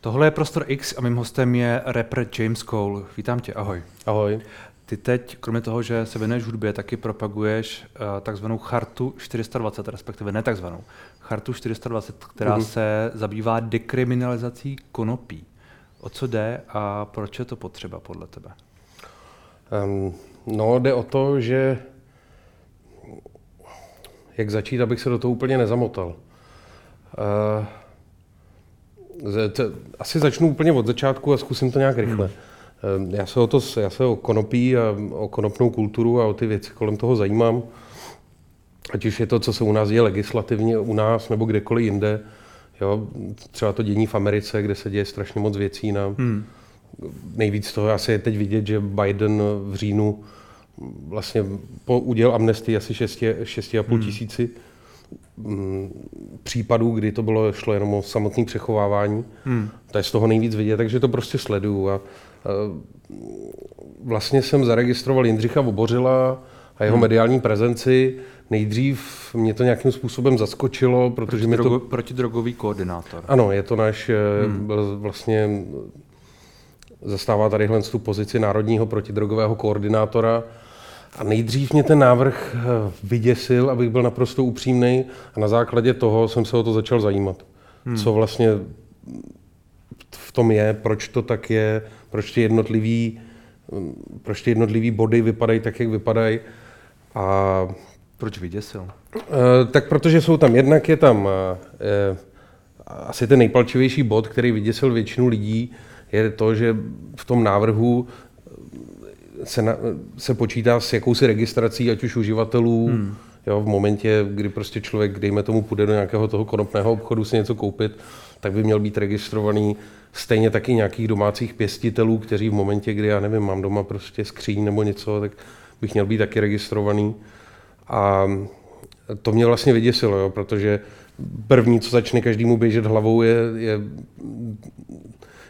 Tohle je Prostor X a mým hostem je rapper James Cole. Vítám tě, ahoj. Ahoj. Ty teď, kromě toho, že se věnuješ hudbě, taky propaguješ uh, takzvanou Chartu 420, respektive ne takzvanou, Chartu 420, která mm-hmm. se zabývá dekriminalizací konopí. O co jde a proč je to potřeba podle tebe? Um, no, jde o to, že jak začít, abych se do toho úplně nezamotal. Uh, asi začnu úplně od začátku a zkusím to nějak rychle. Hmm. Já se o to, já se o konopí a o konopnou kulturu a o ty věci kolem toho zajímám. Ať už je to, co se u nás děje legislativně, u nás nebo kdekoliv jinde. Jo, třeba to dění v Americe, kde se děje strašně moc věcí. Na, hmm. Nejvíc toho asi je teď vidět, že Biden v říjnu vlastně po, udělal amnestii asi 6,5 hmm. tisíci případů, kdy to bylo, šlo jenom o samotné přechovávání. Hmm. To je z toho nejvíc vidět, takže to prostě sleduju. A, a vlastně jsem zaregistroval Jindřicha Vobořila a jeho hmm. mediální prezenci. Nejdřív mě to nějakým způsobem zaskočilo, protože mi to... Protidrogový koordinátor. Ano, je to náš, eh, hmm. byl vlastně zastává tadyhle tu pozici národního protidrogového koordinátora a nejdřív mě ten návrh eh, vyděsil, abych byl naprosto upřímný, a na základě toho jsem se o to začal zajímat. Hmm. Co vlastně v tom je, proč to tak je, proč ty jednotlivý, hm, proč ty jednotlivý body vypadají tak, jak vypadají. A proč vyděsil? E, tak protože jsou tam, jednak je tam e, asi ten nejpalčivější bod, který vyděsil většinu lidí, je to, že v tom návrhu se, na, se počítá s jakousi registrací, ať už uživatelů, hmm. jo, v momentě, kdy prostě člověk, dejme tomu, půjde do nějakého toho konopného obchodu si něco koupit, tak by měl být registrovaný stejně taky nějakých domácích pěstitelů, kteří v momentě, kdy já nevím, mám doma prostě skříň nebo něco, tak bych měl být taky registrovaný. A to mě vlastně vyděsilo, jo, protože první, co začne každému běžet hlavou, je, je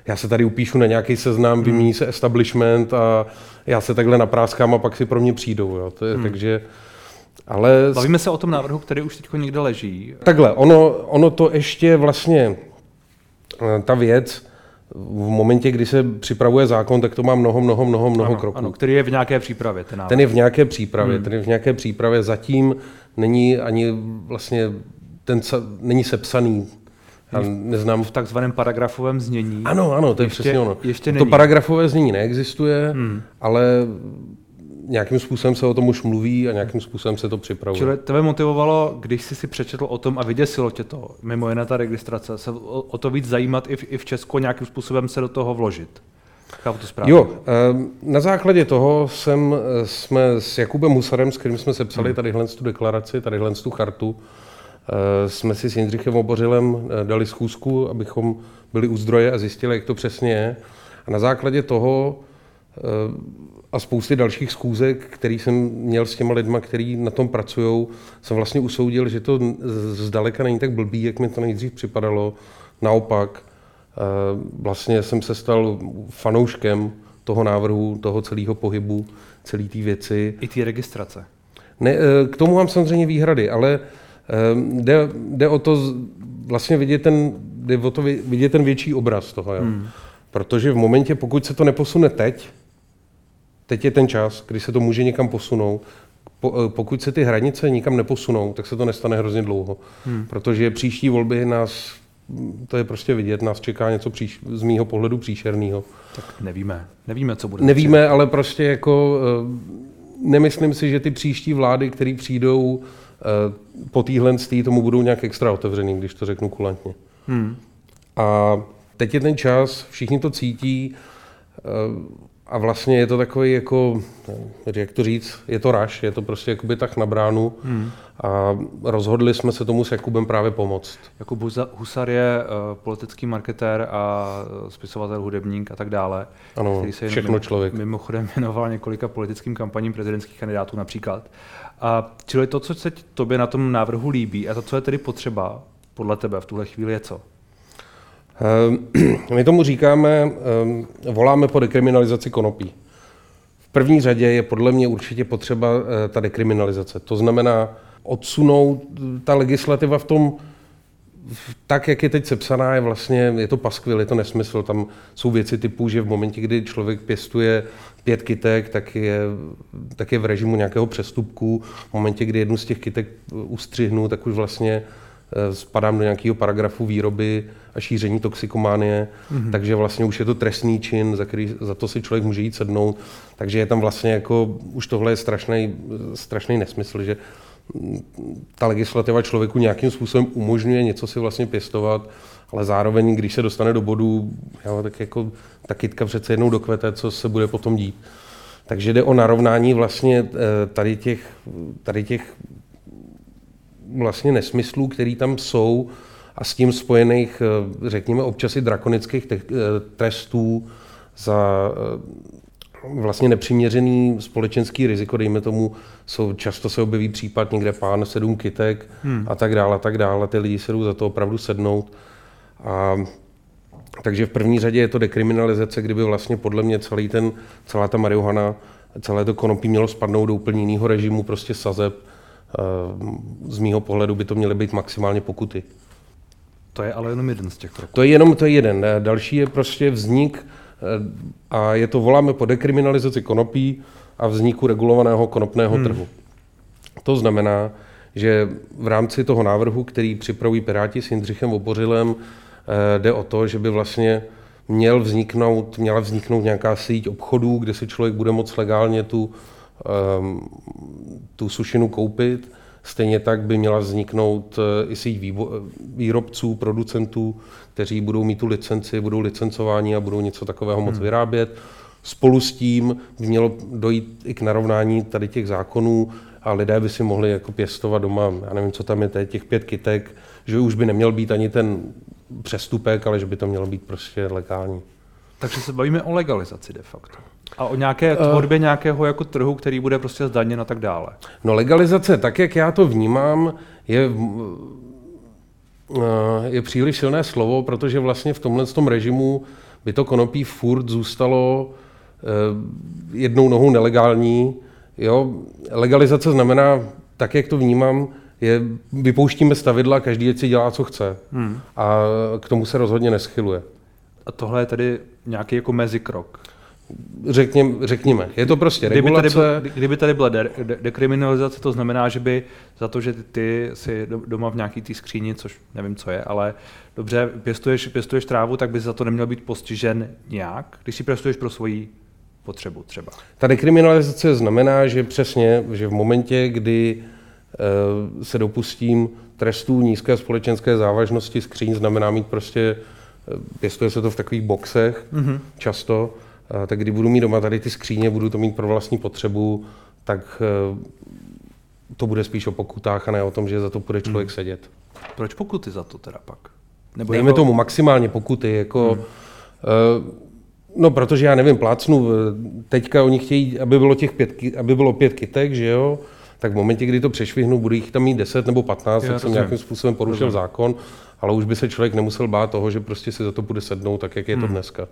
já se tady upíšu na nějaký seznam, hmm. vymění se establishment a já se takhle napráskám a pak si pro mě přijdou. Jo. To je, hmm. Takže, ale... Bavíme se o tom návrhu, který už teď někde leží. Takhle, ono, ono to ještě vlastně, eh, ta věc, v momentě, kdy se připravuje zákon, tak to má mnoho, mnoho, mnoho, mnoho ano, kroků. Ano, který je v nějaké přípravě. Ten, návrh. ten je v nějaké přípravě, hmm. ten je v nějaké přípravě. Zatím není ani vlastně ten není sepsaný já neznám v takzvaném paragrafovém znění. Ano, ano, to je ještě, přesně ono. Ještě není. To paragrafové znění neexistuje, hmm. ale nějakým způsobem se o tom už mluví a nějakým způsobem se to připravuje. Čili tebe motivovalo, když jsi si přečetl o tom a vyděsilo tě to, mimo jiné ta registrace, se o, o to víc zajímat i v, i v Česku nějakým způsobem se do toho vložit. Chápu to správně. Jo, ehm, na základě toho jsem, eh, jsme s Jakubem Husarem, s kterým jsme sepsali hmm. tadyhle tu deklaraci, tadyhle tu chartu, jsme si s Jindřichem Obořilem eh, dali schůzku, abychom byli u zdroje a zjistili, jak to přesně je. A na základě toho eh, a spousty dalších schůzek, který jsem měl s těma lidma, kteří na tom pracují, jsem vlastně usoudil, že to zdaleka není tak blbý, jak mi to nejdřív připadalo. Naopak, vlastně jsem se stal fanouškem toho návrhu, toho celého pohybu, celé té věci. I té registrace. Ne, k tomu mám samozřejmě výhrady, ale jde, jde o to vlastně vidět ten, jde o to vidět ten větší obraz toho. Jo. Hmm. Protože v momentě, pokud se to neposune teď, teď je ten čas, kdy se to může někam posunout, po, eh, pokud se ty hranice nikam neposunou, tak se to nestane hrozně dlouho. Hmm. Protože příští volby nás, to je prostě vidět, nás čeká něco příš, z mýho pohledu příšerného. Tak nevíme, nevíme, co bude. Nevíme, ale prostě jako eh, nemyslím si, že ty příští vlády, které přijdou, po téhle tomu budou nějak extra otevřený, když to řeknu kulantně. Hmm. A teď je ten čas, všichni to cítí eh, a vlastně je to takový jako, jak to říct, je to raš, je to prostě jakoby tak na bránu hmm. a rozhodli jsme se tomu s Jakubem právě pomoct. Jakub Husar je uh, politický marketér a spisovatel, hudebník a tak dále. Ano, který se všechno člověk. Mimochodem věnoval několika politickým kampaním prezidentských kandidátů například. A čili to, co se tobě na tom návrhu líbí a to, co je tedy potřeba podle tebe v tuhle chvíli je co? Ehm, my tomu říkáme, ehm, voláme po dekriminalizaci konopí. V první řadě je podle mě určitě potřeba eh, ta dekriminalizace. To znamená odsunout ta legislativa v tom, tak, jak je teď sepsaná, je vlastně, je to paskvil, je to nesmysl. Tam jsou věci typu, že v momentě, kdy člověk pěstuje pět kytek, tak je, tak je v režimu nějakého přestupku. V momentě, kdy jednu z těch kytek ustřihnu, tak už vlastně eh, spadám do nějakého paragrafu výroby a šíření toxikománie, mm-hmm. takže vlastně už je to trestný čin, za, který, za to si člověk může jít sednout. Takže je tam vlastně jako, už tohle je strašný, strašný nesmysl, že ta legislativa člověku nějakým způsobem umožňuje něco si vlastně pěstovat, ale zároveň, když se dostane do bodu, jo, tak jako ta kytka přece jednou dokvete, co se bude potom dít. Takže jde o narovnání vlastně eh, tady těch, tady těch vlastně nesmyslů, které tam jsou a s tím spojených, eh, řekněme, občas i drakonických eh, trestů za vlastně nepřiměřený společenský riziko, dejme tomu, jsou, často se objeví případ někde pán, sedm kytek hmm. a tak dále, a tak dále. Ty lidi se jdou za to opravdu sednout. A, takže v první řadě je to dekriminalizace, kdyby vlastně podle mě celý ten, celá ta marihuana, celé to konopí mělo spadnout do úplně jiného režimu, prostě sazeb. Z mýho pohledu by to měly být maximálně pokuty. To je ale jenom jeden z těch kroků. To je jenom to je jeden. Další je prostě vznik a je to, voláme po dekriminalizaci konopí a vzniku regulovaného konopného hmm. trhu. To znamená, že v rámci toho návrhu, který připravují Piráti s Jindřichem Obořilem, eh, jde o to, že by vlastně měl vzniknout, měla vzniknout nějaká síť obchodů, kde si člověk bude moct legálně tu, tu sušinu koupit. Stejně tak by měla vzniknout eh, i síť výrobců, producentů, kteří budou mít tu licenci, budou licencováni a budou něco takového moc hmm. vyrábět. Spolu s tím by mělo dojít i k narovnání tady těch zákonů a lidé by si mohli jako pěstovat doma, já nevím, co tam je teď, těch pět kytek, že už by neměl být ani ten přestupek, ale že by to mělo být prostě legální. Takže se bavíme o legalizaci de facto. A o nějaké eh. tvorbě uh, nějakého jako trhu, který bude prostě zdaněn a tak dále. No legalizace, tak jak já to vnímám, je, uh, je příliš silné slovo, protože vlastně v tomhle tom režimu by to konopí furt zůstalo uh, jednou nohou nelegální. Jo? Legalizace znamená, tak jak to vnímám, je, vypouštíme stavidla, každý si dělá, co chce. Hmm. A k tomu se rozhodně neschyluje. A tohle je tedy nějaký jako mezikrok. Řekněme, řekněme, je to prostě kdyby regulace. Tady byl, kdyby tady byla de, de, dekriminalizace, to znamená, že by za to, že ty, si doma v nějaký té skříni, což nevím, co je, ale dobře, pěstuješ, pěstuješ trávu, tak by za to neměl být postižen nějak, když si pěstuješ pro svoji potřebu třeba. Ta dekriminalizace znamená, že přesně, že v momentě, kdy uh, se dopustím trestů nízké společenské závažnosti, skříň znamená mít prostě pěstuje se to v takových boxech mm-hmm. často, tak kdy budu mít doma tady ty skříně, budu to mít pro vlastní potřebu, tak e, to bude spíš o pokutách a ne o tom, že za to bude člověk mm. sedět. Proč pokuty za to teda pak? Nebo Dejme jako... tomu maximálně pokuty, jako... Mm. No, protože já nevím, plácnu, teďka oni chtějí, aby bylo těch pět, aby bylo pět kytek, že jo, tak v momentě, kdy to přešvihnu, bude jich tam mít 10 nebo 15, tak jsem nějakým způsobem porušil rozumím. zákon ale už by se člověk nemusel bát toho, že prostě si za to bude sednout, tak jak je to hmm. dneska.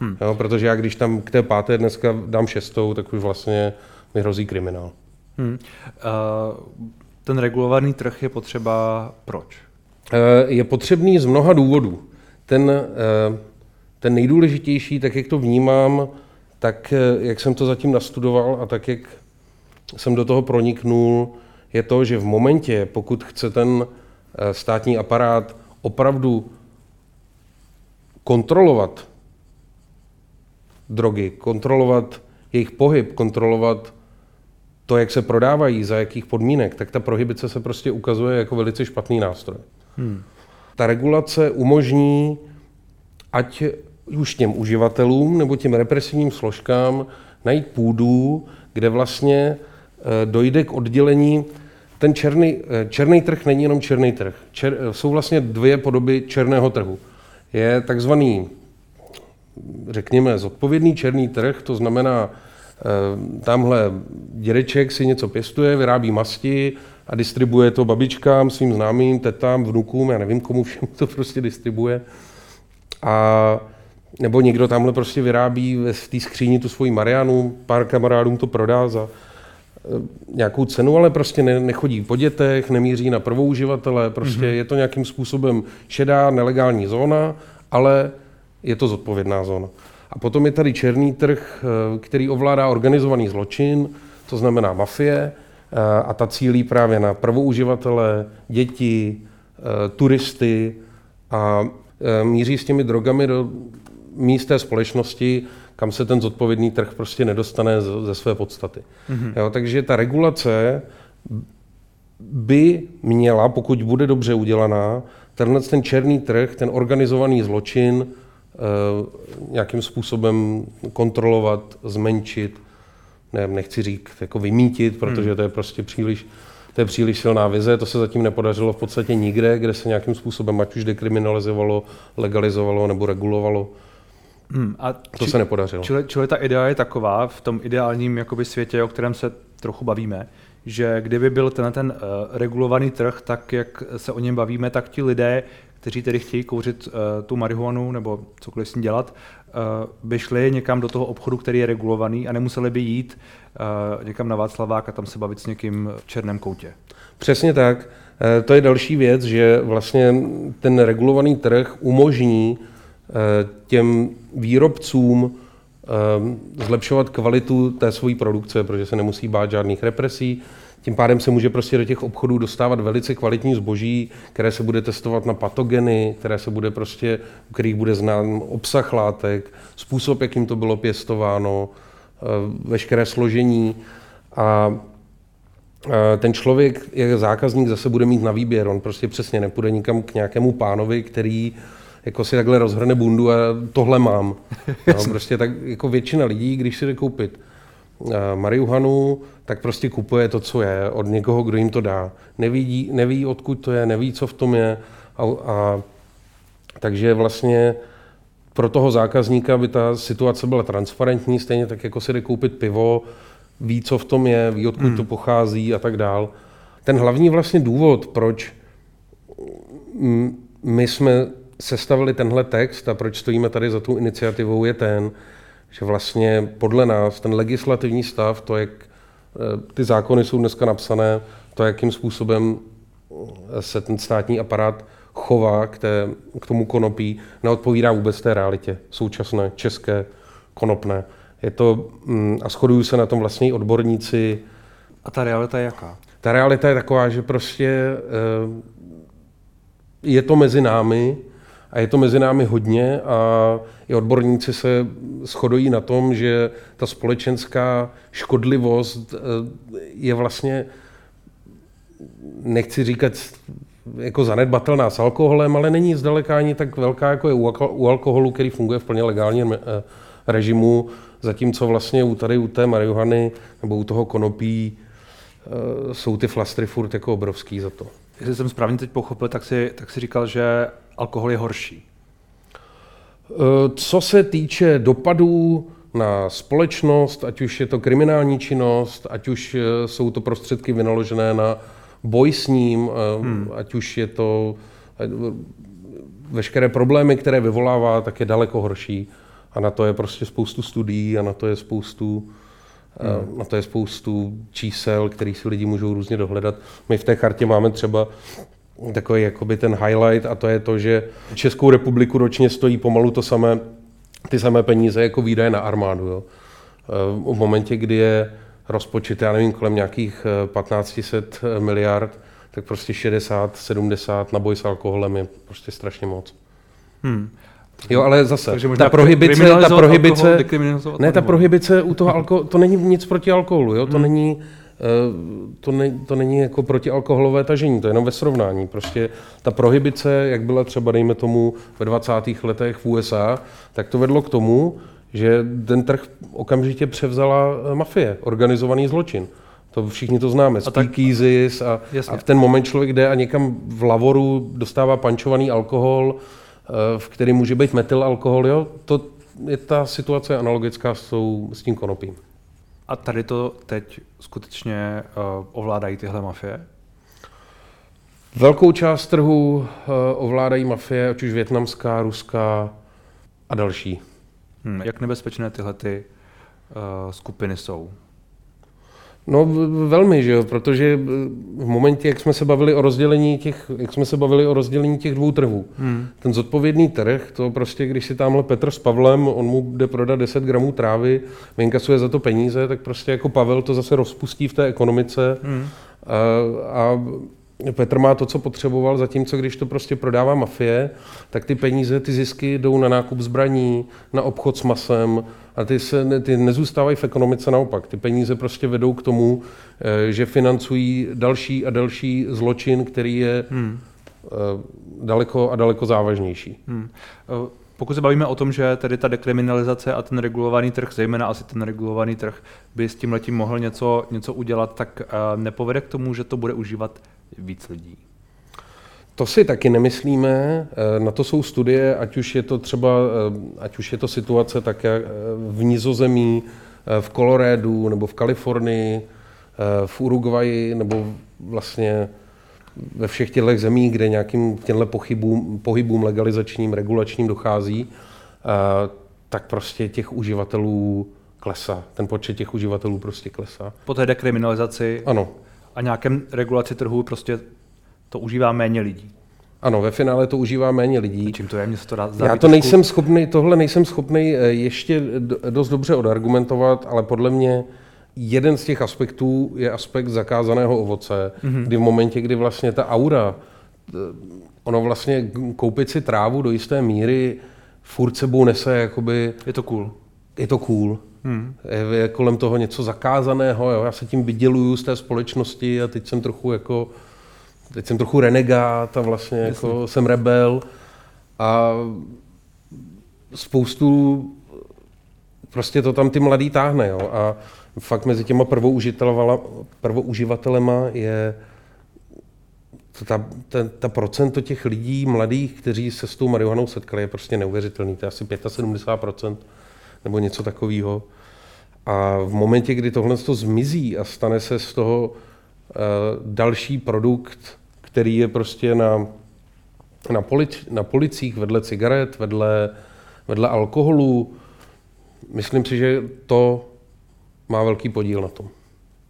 Hmm. Jo, protože já když tam k té páté dneska dám šestou, tak už vlastně mi hrozí kriminál. Hmm. Uh, ten regulovaný trh je potřeba proč? Uh, je potřebný z mnoha důvodů. Ten, uh, ten nejdůležitější, tak jak to vnímám, tak jak jsem to zatím nastudoval a tak jak jsem do toho proniknul, je to, že v momentě, pokud chce ten státní aparát opravdu kontrolovat drogy, kontrolovat jejich pohyb, kontrolovat to, jak se prodávají, za jakých podmínek, tak ta prohibice se prostě ukazuje jako velice špatný nástroj. Hmm. Ta regulace umožní, ať už těm uživatelům nebo těm represivním složkám najít půdu, kde vlastně eh, dojde k oddělení ten černý, eh, černý trh není jenom černý trh. Čer, jsou vlastně dvě podoby černého trhu. Je takzvaný, řekněme, zodpovědný černý trh, to znamená, eh, tamhle dědeček si něco pěstuje, vyrábí masti a distribuje to babičkám, svým známým, tetám, vnukům, já nevím, komu všemu to prostě distribuje. A nebo někdo tamhle prostě vyrábí v té skříni tu svoji Marianu, pár kamarádům to prodá za nějakou cenu, ale prostě ne, nechodí po dětech, nemíří na prvou uživatele, prostě mm-hmm. je to nějakým způsobem šedá, nelegální zóna, ale je to zodpovědná zóna. A potom je tady černý trh, eh, který ovládá organizovaný zločin, to znamená mafie, eh, a ta cílí právě na prvouživatele, děti, eh, turisty a míří s těmi drogami do místé společnosti, kam se ten zodpovědný trh prostě nedostane ze své podstaty. Mm-hmm. Jo, takže ta regulace by měla, pokud bude dobře udělaná, tenhle ten černý trh, ten organizovaný zločin nějakým způsobem kontrolovat, zmenšit, ne, nechci říct jako vymítit, protože hmm. to je prostě příliš, to je příliš silná vize, to se zatím nepodařilo v podstatě nikde, kde se nějakým způsobem ať už dekriminalizovalo, legalizovalo nebo regulovalo. Hmm, a to či, se nepodařilo. Čili, čili ta idea je taková v tom ideálním jakoby, světě, o kterém se trochu bavíme, že kdyby byl ten, ten uh, regulovaný trh, tak jak se o něm bavíme, tak ti lidé, kteří tedy chtějí kouřit uh, tu marihuanu nebo cokoliv s ní dělat, uh, by šli někam do toho obchodu, který je regulovaný a nemuseli by jít uh, někam na Václavák a tam se bavit s někým v černém koutě. Přesně tak. To je další věc, že vlastně ten regulovaný trh umožní těm výrobcům zlepšovat kvalitu té své produkce, protože se nemusí bát žádných represí, tím pádem se může prostě do těch obchodů dostávat velice kvalitní zboží, které se bude testovat na patogeny, které se bude prostě, u kterých bude znám obsah látek, způsob, jakým to bylo pěstováno, eh, veškeré složení. A eh, ten člověk, jak zákazník, zase bude mít na výběr. On prostě přesně nepůjde nikam k nějakému pánovi, který jako si takhle rozhrne bundu a tohle mám. No, prostě tak jako většina lidí, když si jde koupit marihuanu, tak prostě kupuje to, co je, od někoho, kdo jim to dá. Neví, neví odkud to je, neví, co v tom je. A, a, takže vlastně pro toho zákazníka by ta situace byla transparentní, stejně tak, jako si jde koupit pivo, ví, co v tom je, ví, odkud hmm. to pochází a tak dál. Ten hlavní vlastně důvod, proč my jsme sestavili tenhle text a proč stojíme tady za tou iniciativou, je ten, že vlastně podle nás ten legislativní stav, to, jak eh, ty zákony jsou dneska napsané, to, jakým způsobem eh, se ten státní aparát chová k, té, k tomu konopí, neodpovídá vůbec té realitě současné, české, konopné. Je to, mm, a shodují se na tom vlastně odborníci. A ta realita je jaká? Ta realita je taková, že prostě eh, je to mezi námi, a je to mezi námi hodně a i odborníci se shodují na tom, že ta společenská škodlivost eh, je vlastně, nechci říkat jako zanedbatelná s alkoholem, ale není zdaleka ani tak velká, jako je u alkoholu, který funguje v plně legálním eh, režimu, zatímco vlastně u tady u té marihuany nebo u toho konopí eh, jsou ty flastry furt jako obrovský za to. Jestli jsem správně teď pochopil, tak si, tak si říkal, že alkohol je horší. Eh, co se týče dopadů na společnost, ať už je to kriminální činnost, ať už eh, jsou to prostředky vynaložené na boj s ním, eh, hmm. ať už je to veškeré problémy, které vyvolává, tak je daleko horší. A na to je prostě spoustu studií a na to je spoustu, hmm. na to je spoustu čísel, které si lidi můžou různě dohledat. My v té chartě máme třeba takový jakoby ten highlight a to je to, že Českou republiku ročně stojí pomalu to samé, ty samé peníze jako výdaje na armádu. Jo. Eh, v momentě, kdy je rozpočet, já nevím, kolem nějakých 1500 eh, miliard, tak prostě 60, 70 na boj s alkoholem je prostě strašně moc. Hmm. Jo, ale zase, ta prohibice, ta prohibice, ne, ta prohibice u toho alkoholu, to není nic proti alkoholu, jo, to hmm. není, Eh, to, ne, to není jako protialkoholové tažení, to je jenom ve srovnání. Prostě ta prohibice, jak byla třeba, dejme tomu, ve 20. letech v USA, tak to vedlo k tomu, že ten trh okamžitě převzala eh, mafie, organizovaný zločin. To všichni to známe, speakeasies a, a v ten moment člověk jde a někam v lavoru dostává pančovaný alkohol, v který může být metylalkohol, jo? To je ta situace analogická s, s tím konopím. A tady to teď skutečně uh, ovládají tyhle mafie? Velkou část trhu uh, ovládají mafie, ať už větnamská, ruská a další. Hmm, jak nebezpečné tyhle ty, uh, skupiny jsou? No velmi, že jo, protože v momentě, jak jsme se bavili o rozdělení těch, jak jsme se bavili o rozdělení těch dvou trhů, hmm. ten zodpovědný trh, to prostě, když si tamhle Petr s Pavlem, on mu jde prodat 10 gramů trávy, vynkasuje za to peníze, tak prostě jako Pavel to zase rozpustí v té ekonomice hmm. a, a Petr má to, co potřeboval, zatímco když to prostě prodává mafie, tak ty peníze, ty zisky jdou na nákup zbraní, na obchod s masem a ty, se, ty nezůstávají v ekonomice naopak. Ty peníze prostě vedou k tomu, eh, že financují další a další zločin, který je hmm. Eh, daleko a daleko závažnější. Hmm. Eh, pokud se bavíme o tom, že tedy ta dekriminalizace a ten regulovaný trh, zejména asi ten regulovaný trh, by s tím letím mohl něco, něco udělat, tak nepovede k tomu, že to bude užívat víc lidí? To si taky nemyslíme. Eh, na to jsou studie, ať už je to třeba, eh, ať už je to situace také eh, v Nizozemí, v Kolorédu nebo v Kalifornii, v Uruguayi nebo vlastně ve všech těchto zemích, kde nějakým těmhle pohybům, pohybům legalizačním, regulačním dochází, tak prostě těch uživatelů klesá. Ten počet těch uživatelů prostě klesá. Po té dekriminalizaci ano a nějakém regulaci trhu prostě to užívá méně lidí. Ano, ve finále to užívá méně lidí. A čím to je? Mně se to dá, Já to nejsem schopný, tohle nejsem schopný eh, ještě dost dobře odargumentovat, ale podle mě jeden z těch aspektů je aspekt zakázaného ovoce, mm-hmm. kdy v momentě, kdy vlastně ta aura, eh, ono vlastně koupit si trávu do jisté míry furt sebou nese jakoby... Je to cool. Je to cool. Hmm. Je kolem toho něco zakázaného, jo? já se tím vyděluju z té společnosti a teď jsem trochu jako, teď jsem trochu renegát a vlastně jako jsem rebel a spoustu, prostě to tam ty mladý táhne, jo? a fakt mezi těma prvouživatelema je ta, ta, ta procento těch lidí mladých, kteří se s tou marihuanou setkali, je prostě neuvěřitelný. To je asi 75% nebo něco takového. A v momentě, kdy tohle to zmizí a stane se z toho uh, další produkt, který je prostě na, na, polic, na policích vedle cigaret, vedle, vedle alkoholu, myslím si, že to má velký podíl na tom.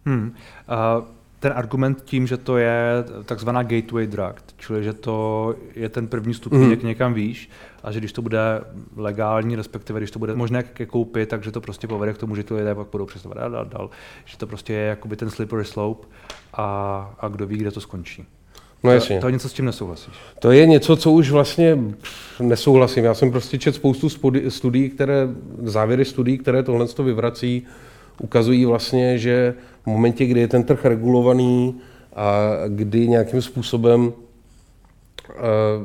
Hmm. Uh ten argument tím, že to je takzvaná gateway drug, čili že to je ten první stupeň, mm. někam výš a že když to bude legální, respektive když to bude možné ke koupi, takže to prostě povede k tomu, že ty lidé pak budou přesovat dál, dál, dál, že to prostě je jakoby ten slippery slope a, a kdo ví, kde to skončí. No jasně. To, to je něco, s tím nesouhlasíš? To je něco, co už vlastně nesouhlasím. Já jsem prostě čet spoustu studií, které, závěry studií, které tohle to vyvrací, ukazují vlastně, že v momentě, kdy je ten trh regulovaný a kdy nějakým způsobem eh,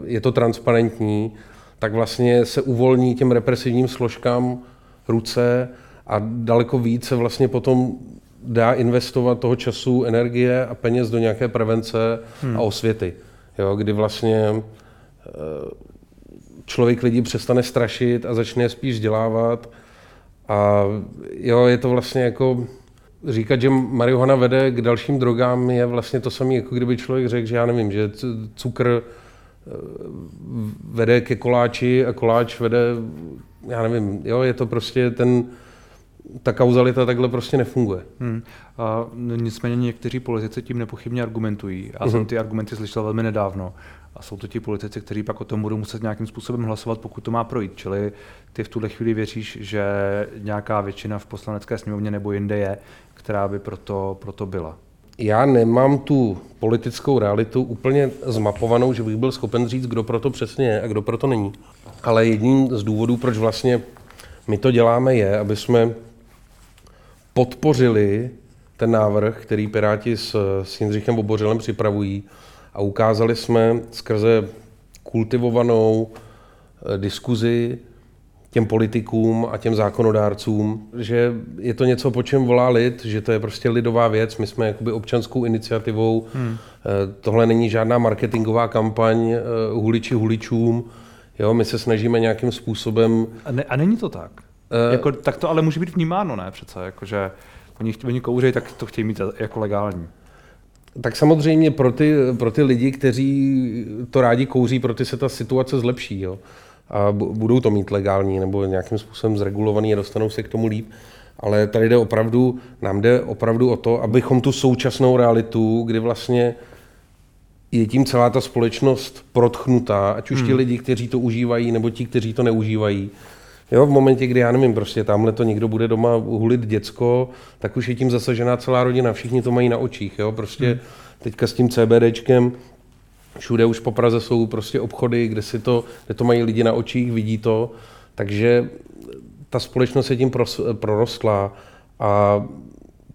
je to transparentní, tak vlastně se uvolní těm represivním složkám ruce a daleko více vlastně potom dá investovat toho času, energie a peněz do nějaké prevence hmm. a osvěty. Jo, kdy vlastně eh, člověk lidi přestane strašit a začne spíš vzdělávat a jo, je to vlastně jako říkat, že marihuana vede k dalším drogám, je vlastně to samé, jako kdyby člověk řekl, že já nevím, že cukr eh, vede ke koláči a koláč vede, já nevím, jo, je to prostě ten, ta kauzalita takhle prostě nefunguje. Hmm. A nicméně někteří politici tím nepochybně argumentují. Já uh-huh. jsem ty argumenty slyšel velmi nedávno. A jsou to ti politici, kteří pak o tom budou muset nějakým způsobem hlasovat, pokud to má projít. Čili ty v tuhle chvíli věříš, že nějaká většina v poslanecké sněmovně nebo jinde je, která by proto, proto byla. Já nemám tu politickou realitu úplně zmapovanou, že bych byl schopen říct, kdo proto přesně je a kdo proto není. Ale jedním z důvodů, proč vlastně my to děláme, je, aby jsme podpořili ten návrh, který Piráti s, s Jindřichem Bobořilem připravují, a ukázali jsme skrze kultivovanou eh, diskuzi těm politikům a těm zákonodárcům, že je to něco, po čem volá lid, že to je prostě lidová věc, my jsme jakoby občanskou iniciativou, hmm. Eh, tohle není žádná marketingová kampaň eh, huliči huličům, jo, my se snažíme nějakým způsobem... A, ne, a není to tak? Uh, jako, tak to ale může být vnímáno, ne přece, jakože oni, oni kouřejí, tak to chtějí mít jako legální. Tak samozřejmě pro ty, pro ty lidi, kteří to rádi kouří, pro ty se ta situace zlepší. Jo? A budou to mít legální nebo nějakým způsobem zregulovaný a dostanou se k tomu líp. ale tady jde opravdu, nám jde opravdu o to, abychom tu současnou realitu, kdy vlastně je tím celá ta společnost protchnutá, ať už hmm. ti lidi, kteří to užívají, nebo ti, kteří to neužívají. Jo, v momentě, kdy já nevím, prostě tamhle to někdo bude doma hulit děcko, tak už je tím zasažená celá rodina, všichni to mají na očích, jo, prostě hmm. teďka s tím CBDčkem, všude už po Praze jsou prostě obchody, kde, si to, kde to mají lidi na očích, vidí to, takže ta společnost je tím prorostla a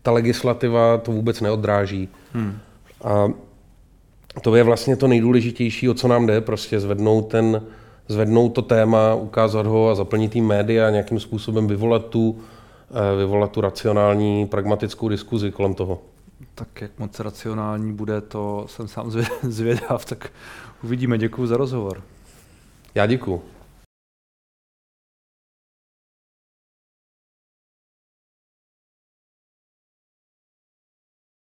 ta legislativa to vůbec neodráží. Hmm. A to je vlastně to nejdůležitější, o co nám jde, prostě zvednout, ten, zvednout to téma, ukázat ho a zaplnit tím média a nějakým způsobem vyvolat tu, eh, vyvolat tu racionální, pragmatickou diskuzi kolem toho. Tak jak moc racionální bude, to jsem sám zvědav, tak uvidíme. Děkuji za rozhovor. Já děkuji.